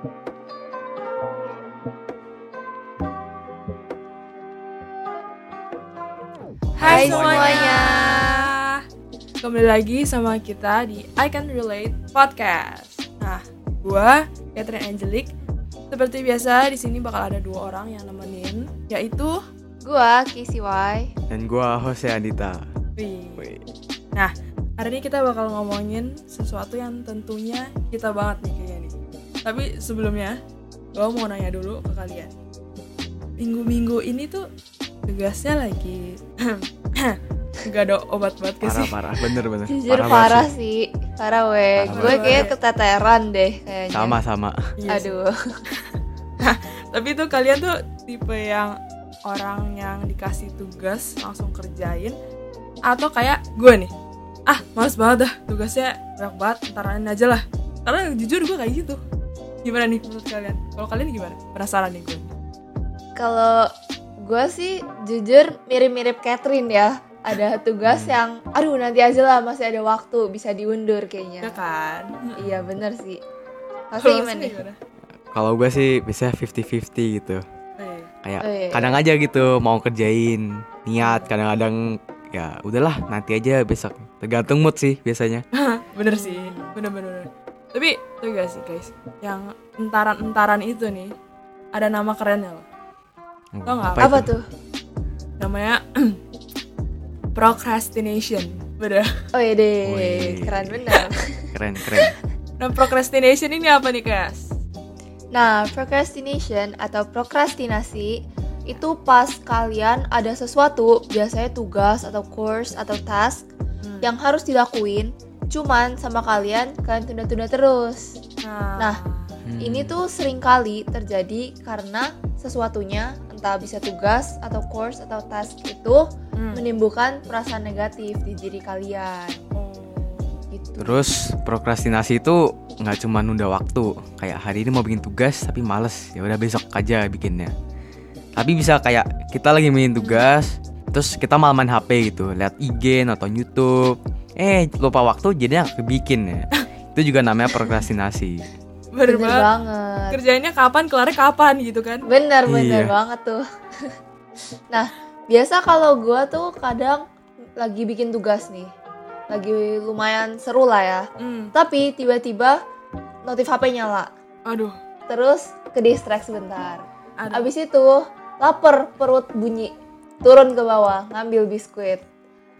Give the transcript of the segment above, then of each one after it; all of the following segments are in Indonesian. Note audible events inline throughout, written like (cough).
Hai semuanya. Kembali lagi sama kita di I Can Relate Podcast. Nah, gua Catherine Angelic. Seperti biasa di sini bakal ada dua orang yang nemenin, yaitu Gua Kisi Y. Dan gua Jose. Wih. Wih. Nah, hari ini kita bakal ngomongin sesuatu yang tentunya kita banget nih. Tapi sebelumnya, gua mau nanya dulu ke kalian. Minggu-minggu ini tuh tugasnya lagi (clears throat) nggak ada obat buat ke Parah sih. parah, bener bener. Jujur banget parah sih. sih. Parah weh. Parah Gue kayak keteteran deh kayaknya. Sama sama. Iya. Aduh. (laughs) Tapi tuh kalian tuh tipe yang orang yang dikasih tugas langsung kerjain atau kayak gue nih. Ah, males banget dah tugasnya banyak banget, entaran aja lah. Karena jujur gue kayak gitu. Gimana nih menurut kalian? Kalau kalian gimana? Penasaran nih gue. Kalau gue sih jujur mirip-mirip Catherine ya. Ada (laughs) tugas Hmm. yang aduh nanti aja lah masih ada waktu bisa diundur Ya kayaknya. kan? Iya bener sih. Pasti Kalau gimana gimana? Kalau gua sih biasanya 50-50 gitu. Eh, Kayak Oh, iya. kadang aja gitu mau kerjain niat, kadang-kadang ya udahlah nanti aja besok. Tergantung mood sih biasanya. (laughs) bener sih, bener-bener. Tapi tuh gak sih guys, yang entaran-entaran itu nih ada nama kerennya loh. Tau nggak? Apa itu? tuh? Namanya (clears throat) procrastination. Beda. Oh iya deh, keren bener. (laughs) Keren keren. Nah, procrastination ini apa nih, Kas? Nah, procrastination atau prokrastinasi itu pas kalian ada sesuatu, biasanya tugas atau course atau task Hmm. yang harus dilakuin, cuman sama kalian kalian tunda-tunda terus. Nah, Hmm. Ini tuh sering kali terjadi karena sesuatunya entah bisa tugas atau course atau task itu Hmm. menimbulkan perasaan negatif di diri kalian. Oh. Gitu. Terus prokrastinasi itu nggak cuma nunda waktu. Kayak hari ini mau bikin tugas tapi males. Ya udah besok aja bikinnya. Tapi bisa kayak kita lagi bikin tugas, terus kita malah main HP gitu, lihat IG nonton YouTube. Eh lupa waktu jadinya nggak kebikin ya. (laughs) itu juga namanya prokrastinasi. Bener, Bener banget. banget. Kerjainnya kapan, kelarnya kapan gitu kan? Bener bener Iya. banget tuh. (laughs) nah biasa kalau gue tuh kadang lagi bikin tugas nih, lagi lumayan seru lah ya. Hmm. Tapi tiba-tiba notif HP nyala, Aduh. terus ke distract sebentar. Aduh. Abis itu lapar perut bunyi, turun ke bawah ngambil biskuit.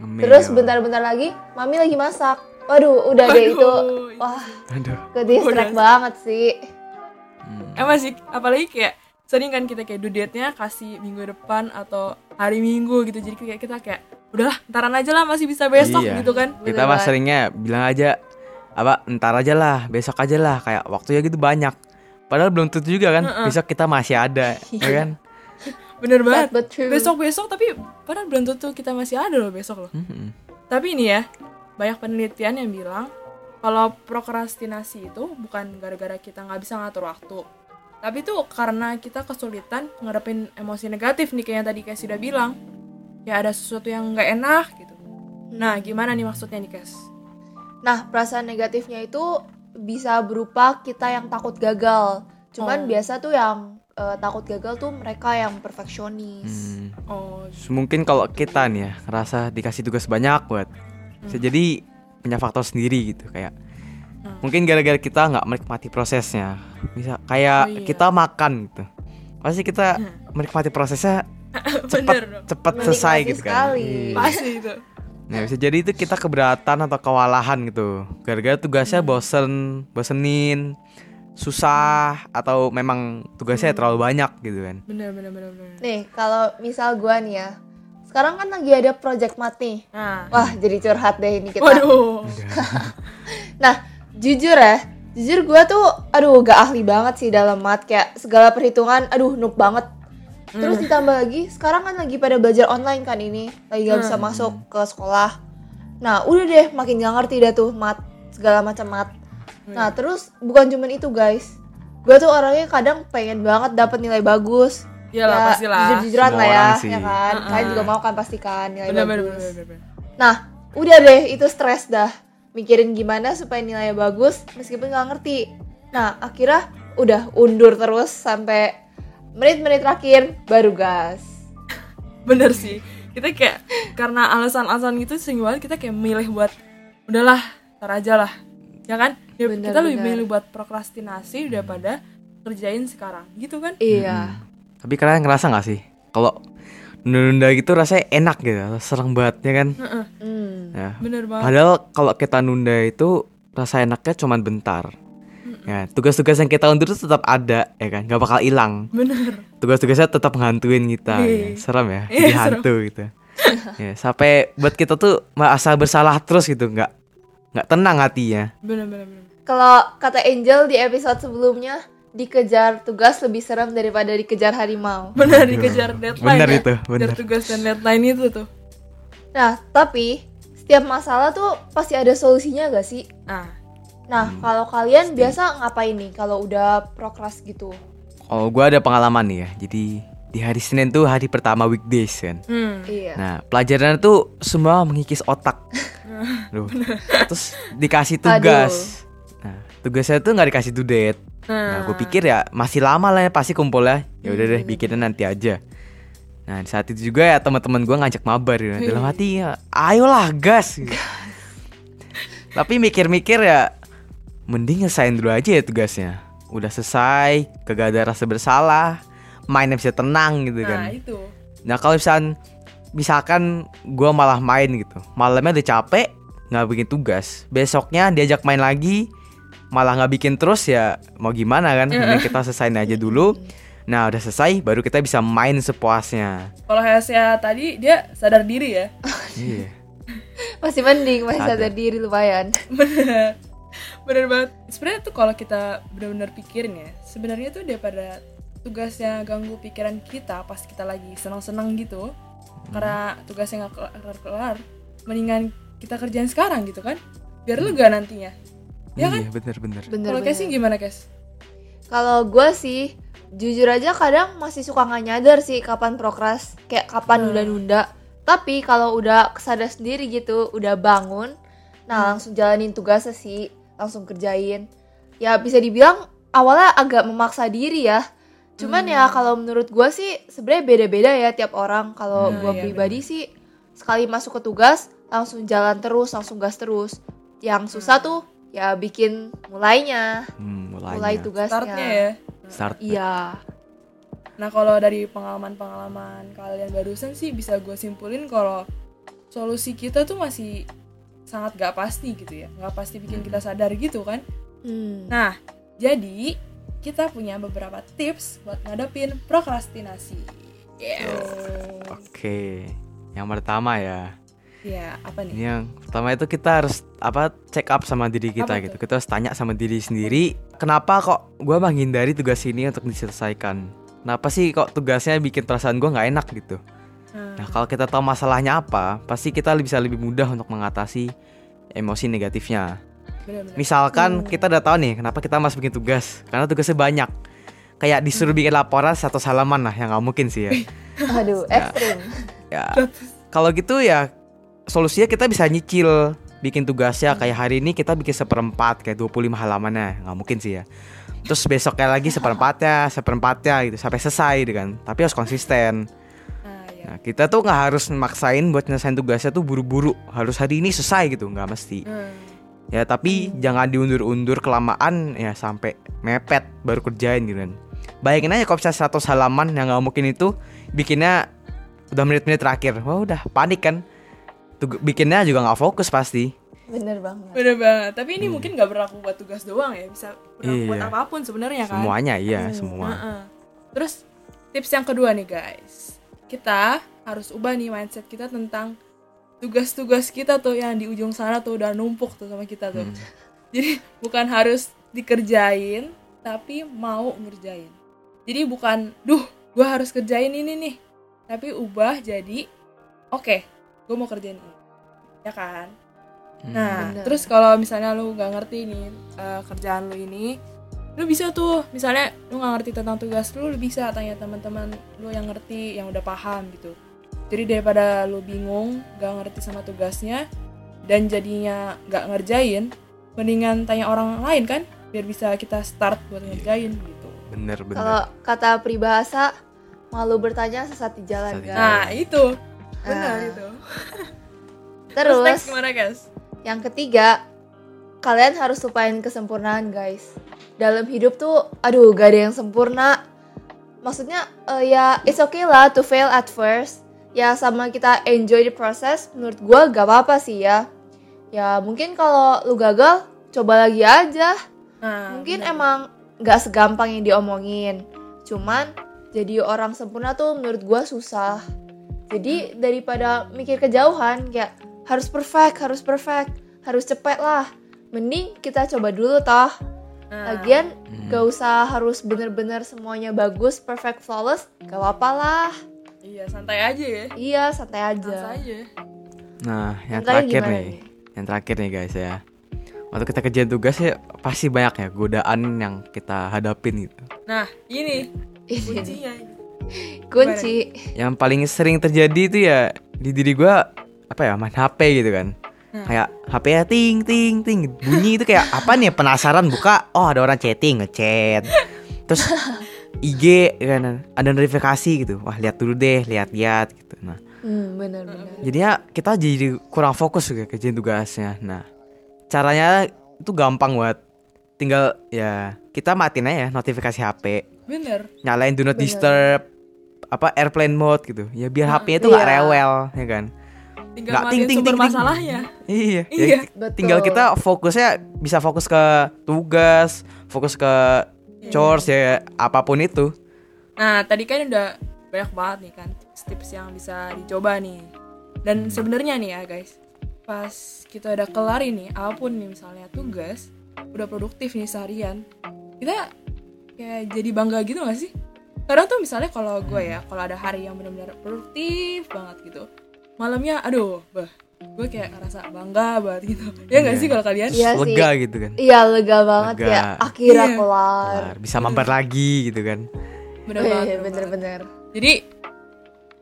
Ngemil. Terus bentar-bentar lagi mami lagi masak. Waduh udah deh Aduh, itu, iya. wah Aduh. ke distract banget sih. Hmm. Emang sih, apalagi kayak sering kan kita kayak due date-nya kasih minggu depan atau hari minggu gitu. Jadi kayak kita kayak udahlah, ntaran aja lah masih bisa besok Iya. gitu kan. Kita mah seringnya bilang aja apa ntar aja lah, besok aja lah kayak waktunya gitu banyak. Padahal belum tentu juga kan, Heeh. besok kita masih ada, ya kan? (laughs) Bener banget. but true. Besok-besok tapi padahal belum tentu kita masih ada loh besok loh. Mm-mm. Tapi ini ya, banyak penelitian yang bilang kalau prokrastinasi itu bukan gara-gara kita nggak bisa ngatur waktu. Tapi itu karena kita kesulitan ngadepin emosi negatif nih kayak yang tadi Kes sudah bilang. Ya ada sesuatu yang nggak enak gitu. Nah, gimana nih maksudnya nih, Kes? Nah, perasaan negatifnya itu bisa berupa kita yang takut gagal. Oh. Cuman biasa tuh yang eh, takut gagal tuh mereka yang perfeksionis. Hmm. Oh, Mungkin kalau kita nih ya ngerasa dikasih tugas banyak buat bisa jadi punya faktor sendiri gitu kayak Hmm. mungkin gara-gara kita nggak menikmati prosesnya bisa kayak Oh, iya. kita makan gitu pasti kita Hmm. menikmati prosesnya (laughs) cepat cepat selesai gitu kan sekali. Iya. Pasti itu. nah bisa jadi itu kita keberatan atau kewalahan gitu gara-gara tugasnya Hmm. bosen bosenin susah atau memang tugasnya Hmm. terlalu banyak gitu kan Bener, bener, bener, bener. Nih, kalau misal gua nih ya. Sekarang kan lagi ada project mat nih. Nah, Wah, jadi curhat deh ini kita. waduh. (laughs) Nah, jujur ya, jujur gua tuh aduh gak ahli banget sih dalam mat kayak segala perhitungan aduh noob banget. Terus ditambah lagi sekarang kan lagi pada belajar online kan ini, lagi gak bisa Hmm. masuk ke sekolah. Nah, udah deh makin gak ngerti dah tuh mat segala macam mat. Nah, terus bukan cuman itu guys. Gue tuh orangnya kadang pengen banget dapat nilai bagus. Iyalah, Ya, pastilah. Jujur-jujuran Semua lah ya, sih. ya kan. Uh-uh. Kalian juga mau kan pastikan nilai Bener, bagus. bener, bener, bener. Nah, udah deh itu stres dah. Mikirin gimana supaya nilainya bagus meskipun nggak ngerti. Nah, akhirnya udah undur terus sampai menit-menit terakhir baru gas. bener sih kita kayak karena alasan-alasan gitu sering banget kita kayak milih buat udahlah tar aja lah ya kan ya, Bener, kita lebih bener. milih buat prokrastinasi daripada kerjain sekarang gitu kan Iya. Tapi kalian ngerasa nggak sih kalau nunda-nunda gitu rasanya enak gitu, serang banget ya kan? Heeh, Hmm. Ya. bener banget Padahal kalau kita nunda itu rasa enaknya cuma bentar. Ya, tugas-tugas yang kita undur itu tetap ada ya kan, nggak bakal hilang. bener Tugas-tugasnya tetap ngantuin kita. Iya. ya. Serem ya, Iya, jadi hantu gitu. ya, sampai buat kita tuh merasa bersalah terus gitu, nggak nggak tenang hatinya. bener Kalau kata Angel di episode sebelumnya, dikejar tugas lebih serem daripada dikejar harimau. bener dikejar deadline Bener ya. itu, bener. Kejar tugas dan deadline itu tuh Nah, tapi setiap masalah tuh pasti ada solusinya gak sih? ah Nah, kalau kalian biasa ngapain nih kalau udah prokras gitu? Oh, gua ada pengalaman nih ya. Jadi di hari Senin tuh hari pertama weekdays kan. hmm. Iya. Nah, pelajaran tuh semua mengikis otak. (laughs) Duh. Terus dikasih tugas. Nah, tugasnya tuh nggak dikasih due date. Nah, gue pikir ya masih lama lah ya pasti kumpulnya. Ya udah deh, bikinnya nanti aja. Nah, saat itu juga ya teman-teman gue ngajak mabar ya. Dalam hati ya, ayolah gas. (laughs) Tapi mikir-mikir ya, mending nyelesain dulu aja ya tugasnya. Udah selesai, kagak ada rasa bersalah, mainnya bisa tenang gitu kan. nah itu Nah kalau misalkan misalkan gue malah main gitu, malamnya udah capek nggak bikin tugas, besoknya diajak main lagi malah nggak bikin terus ya mau gimana kan? Mending kita selesain aja dulu. Nah udah selesai baru kita bisa main sepuasnya. kalau Hesya tadi dia sadar diri ya Iya. (laughs) Masih mending, masih Ada. sadar diri lumayan. bener (laughs) bener banget sebenarnya tuh kalau kita benar-benar pikirin ya sebenarnya tuh daripada tugasnya ganggu pikiran kita pas kita lagi senang-senang gitu karena tugasnya nggak kelar-kelar mendingan kita kerjain sekarang gitu kan biar lega nantinya ya kan Iya bener-bener. Bener kalau Casey gimana Kes? Kalau gue sih jujur aja kadang masih suka nggak nyadar sih kapan prokras, kayak kapan Hmm. nunda-nunda. Tapi kalau udah sadar sendiri gitu, udah bangun, nah langsung jalanin tugasnya sih, langsung kerjain. Ya bisa dibilang awalnya agak memaksa diri ya. Cuman ya kalau menurut gue sih sebenarnya beda-beda ya tiap orang. Kalau Hmm, gue iya, pribadi sih sekali masuk ke tugas langsung jalan terus, langsung gas terus. Yang susah tuh ya bikin mulainya, Hmm, mulainya. mulai tugasnya. startnya ya Start. Iya. Nah kalau dari pengalaman-pengalaman kalian barusan sih bisa gue simpulin kalau solusi kita tuh masih sangat gak pasti gitu ya Gak pasti bikin kita sadar gitu kan Hmm. Nah jadi kita punya beberapa tips buat ngadepin prokrastinasi Yes Oke. Yang pertama ya. Ya apa nih? yang pertama itu kita harus apa check up sama diri kita Apa gitu. tuh? Kita harus tanya sama diri sendiri, kenapa kok gue menghindari tugas ini untuk diselesaikan? Kenapa sih kok tugasnya bikin perasaan gue nggak enak gitu? Hmm, Nah kalau kita tahu masalahnya apa, pasti kita bisa lebih mudah untuk mengatasi emosi negatifnya. Bener-bener. Misalkan kita udah tahu nih kenapa kita masih bikin tugas, karena tugasnya banyak. Kayak disuruh bikin laporan satu halaman lah, yang nggak mungkin sih ya. (laughs) Aduh, ekstrim. ya. Kalau gitu ya solusinya kita bisa nyicil bikin tugasnya. Kayak hari ini kita bikin seperempat kayak 25 halamannya nggak mungkin sih ya. Terus besoknya lagi seperempatnya seperempatnya gitu sampai selesai gitu kan. Tapi harus konsisten. Nah, ya. nah kita tuh nggak harus maksain buat nyelesain tugasnya tuh buru-buru. Harus hari ini selesai gitu nggak mesti. Hmm, ya tapi jangan diundur-undur kelamaan ya sampai mepet baru kerjain gitu kan bayangin aja kalau misalnya 100 halaman yang nggak mungkin itu bikinnya udah menit-menit terakhir wah udah panik kan Tug- bikinnya juga nggak fokus pasti Bener banget. Bener banget. Tapi ini mungkin gak berlaku buat tugas doang ya, bisa berlaku buat Iya. apa pun sebenarnya kan. semuanya iya Hmm, semua Heeh. Terus tips yang kedua nih guys, kita harus ubah nih mindset kita tentang tugas-tugas kita tuh yang di ujung sana tuh udah numpuk tuh sama kita tuh. Hmm. Jadi bukan harus dikerjain, tapi mau ngerjain. Jadi bukan, duh, gue harus kerjain ini nih, tapi ubah jadi, oke, gue mau kerjain ini, ya kan? Hmm. Nah, Bener. terus kalau misalnya lu nggak ngerti nih eh, kerjaan lu ini, lu bisa tuh, misalnya lu nggak ngerti tentang tugas lu, lu bisa tanya teman-teman lu yang ngerti, yang udah paham gitu. Jadi daripada lu bingung, nggak ngerti sama tugasnya, dan jadinya nggak ngerjain, mendingan tanya orang lain kan, biar bisa kita start buat ngerjain gitu. bener bener Kalau kata peribahasa malu bertanya sesat di jalan Sesat guys. Nah, itu. Benar Ah. itu. (laughs) Terus next gimana, guys? yang ketiga, kalian harus lupain kesempurnaan guys. Dalam hidup tuh, aduh gak ada yang sempurna. Maksudnya eh, ya it's okay lah to fail at first. Ya sama kita enjoy the process. Menurut gua gak apa-apa sih ya. Ya mungkin kalau lu gagal, coba lagi aja. Nah, Mungkin benar. emang gak segampang yang diomongin. Cuman jadi orang sempurna tuh menurut gua susah. Jadi daripada mikir kejauhan kayak harus perfect, harus perfect, harus cepet lah. Mending kita coba dulu toh. Nah, Lagian Hmm. gak usah harus bener-bener semuanya bagus, perfect, flawless. Gak apa-apa lah. Iya, santai aja ya. Iya, santai Santai aja. aja. Nah, yang Kalian terakhir gimana nih. Yang terakhir nih guys ya. Waktu kita kerjain tugas ya pasti banyak ya godaan yang kita hadapin gitu. Nah, ini Ini kuncinya. kunci. Yang paling sering terjadi itu ya di diri gua apa ya main HP gitu kan. Nah. Kayak HP ya ting ting ting bunyi itu kayak apa nih penasaran buka oh ada orang chatting ngechat. Terus (laughs) IG kan ada notifikasi gitu. Wah, lihat dulu deh, lihat-lihat gitu. Nah, Hmm, bener-bener. jadinya kita jadi kurang fokus juga kerjain tugasnya. Nah, caranya itu gampang buat tinggal ya kita matiin aja ya notifikasi HP, Bener. nyalain do not Bener. disturb, apa airplane mode gitu. Ya biar HP-nya itu nggak Iya. rewel, ya kan? Tinggal Nggak, ting, ting, ting, ting. masalahnya. Iya. Iya. Ya, Betul. tinggal kita fokusnya bisa fokus ke tugas, fokus ke chores ya apa pun itu. Nah, tadi kan udah banyak banget nih kan tips yang bisa dicoba nih. Dan sebenarnya nih ya guys, pas kita udah kelar ini, apa pun nih misalnya tugas, udah produktif nih seharian, kita kayak jadi bangga gitu gak sih? Kadang tuh misalnya kalau gue ya, kalau ada hari yang benar-benar produktif banget gitu, malamnya aduh, bah, gue kayak ngerasa bangga banget gitu. Ya gak Iya. sih kalau kalian? Iya sih. Lega gitu kan. Iya, lega banget Lega. ya. Akhirnya Iya. kelar. Kelar, bisa mabar lagi gitu kan. Bener Eh, banget. bener banget. bener-bener. Jadi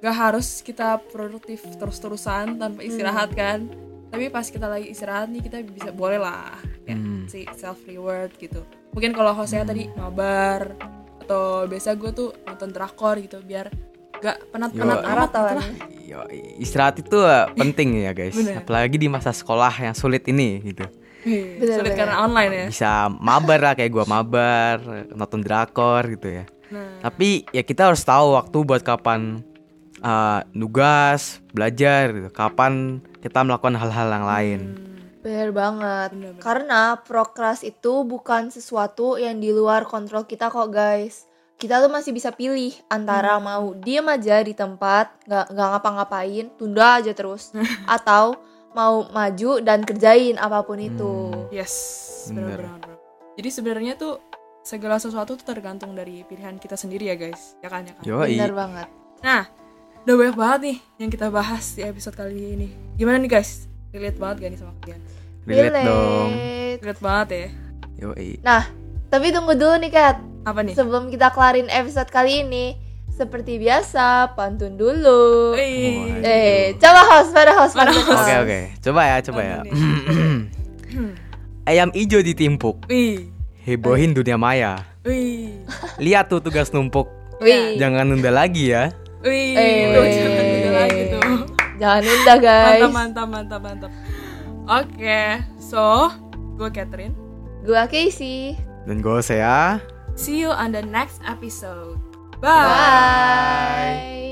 gak harus kita produktif terus-terusan tanpa istirahat kan. Tapi pas kita lagi istirahat nih kita bisa boleh lah ya, Hmm. si self reward gitu. Mungkin kalau hostnya tadi mabar atau biasa gue tuh nonton drakor gitu biar gak penat-penat amat lah. Yo, istirahat itu eh, penting ya guys, Bener. apalagi di masa sekolah yang sulit ini gitu. Hei, Bener, Sulit bener. karena online ya. Bisa mabar lah kayak gua mabar, nonton drakor gitu ya. Nah, Tapi ya kita harus tahu waktu buat kapan eh, nugas, belajar gitu. Kapan kita melakukan hal-hal yang lain. Bener banget. Bener, bener. Karena prokras itu bukan sesuatu yang di luar kontrol kita kok guys. Kita tuh masih bisa pilih antara Hmm. mau diem aja di tempat, nggak nggak ngapa-ngapain, tunda aja terus, (laughs) atau mau maju dan kerjain apa pun itu. Hmm. yes, Bener. benar-benar. Jadi sebenarnya tuh segala sesuatu tuh tergantung dari pilihan kita sendiri ya guys. Ya kan ya kan. Yoi. Bener banget. Nah, udah banyak banget nih yang kita bahas di episode kali ini. Gimana nih guys? Relate banget gak nih sama kalian? Relate dong. Relate. Relate banget ya. Yoi. Nah, tapi tunggu dulu nih Kat. Apa nih? Sebelum kita kelarin episode kali ini, seperti biasa, pantun dulu. Wih. Eh, coba host, pada host, Mana pantun Oke host. oke, coba ya, coba ya. (clears throat) Ayam ijo ditimpuk, Wih. hebohin dunia maya. Wih. Lihat tuh tugas numpuk, Wih, jangan nunda lagi ya. Wih. Eh. Tuh, jangan beda lagi tuh. jangan nunda guys. Mantap, mantap, mantap, mantap. Oke, so gue Catherine. Gua Casey. Dan gue saya. See you on the next episode. Bye. Bye.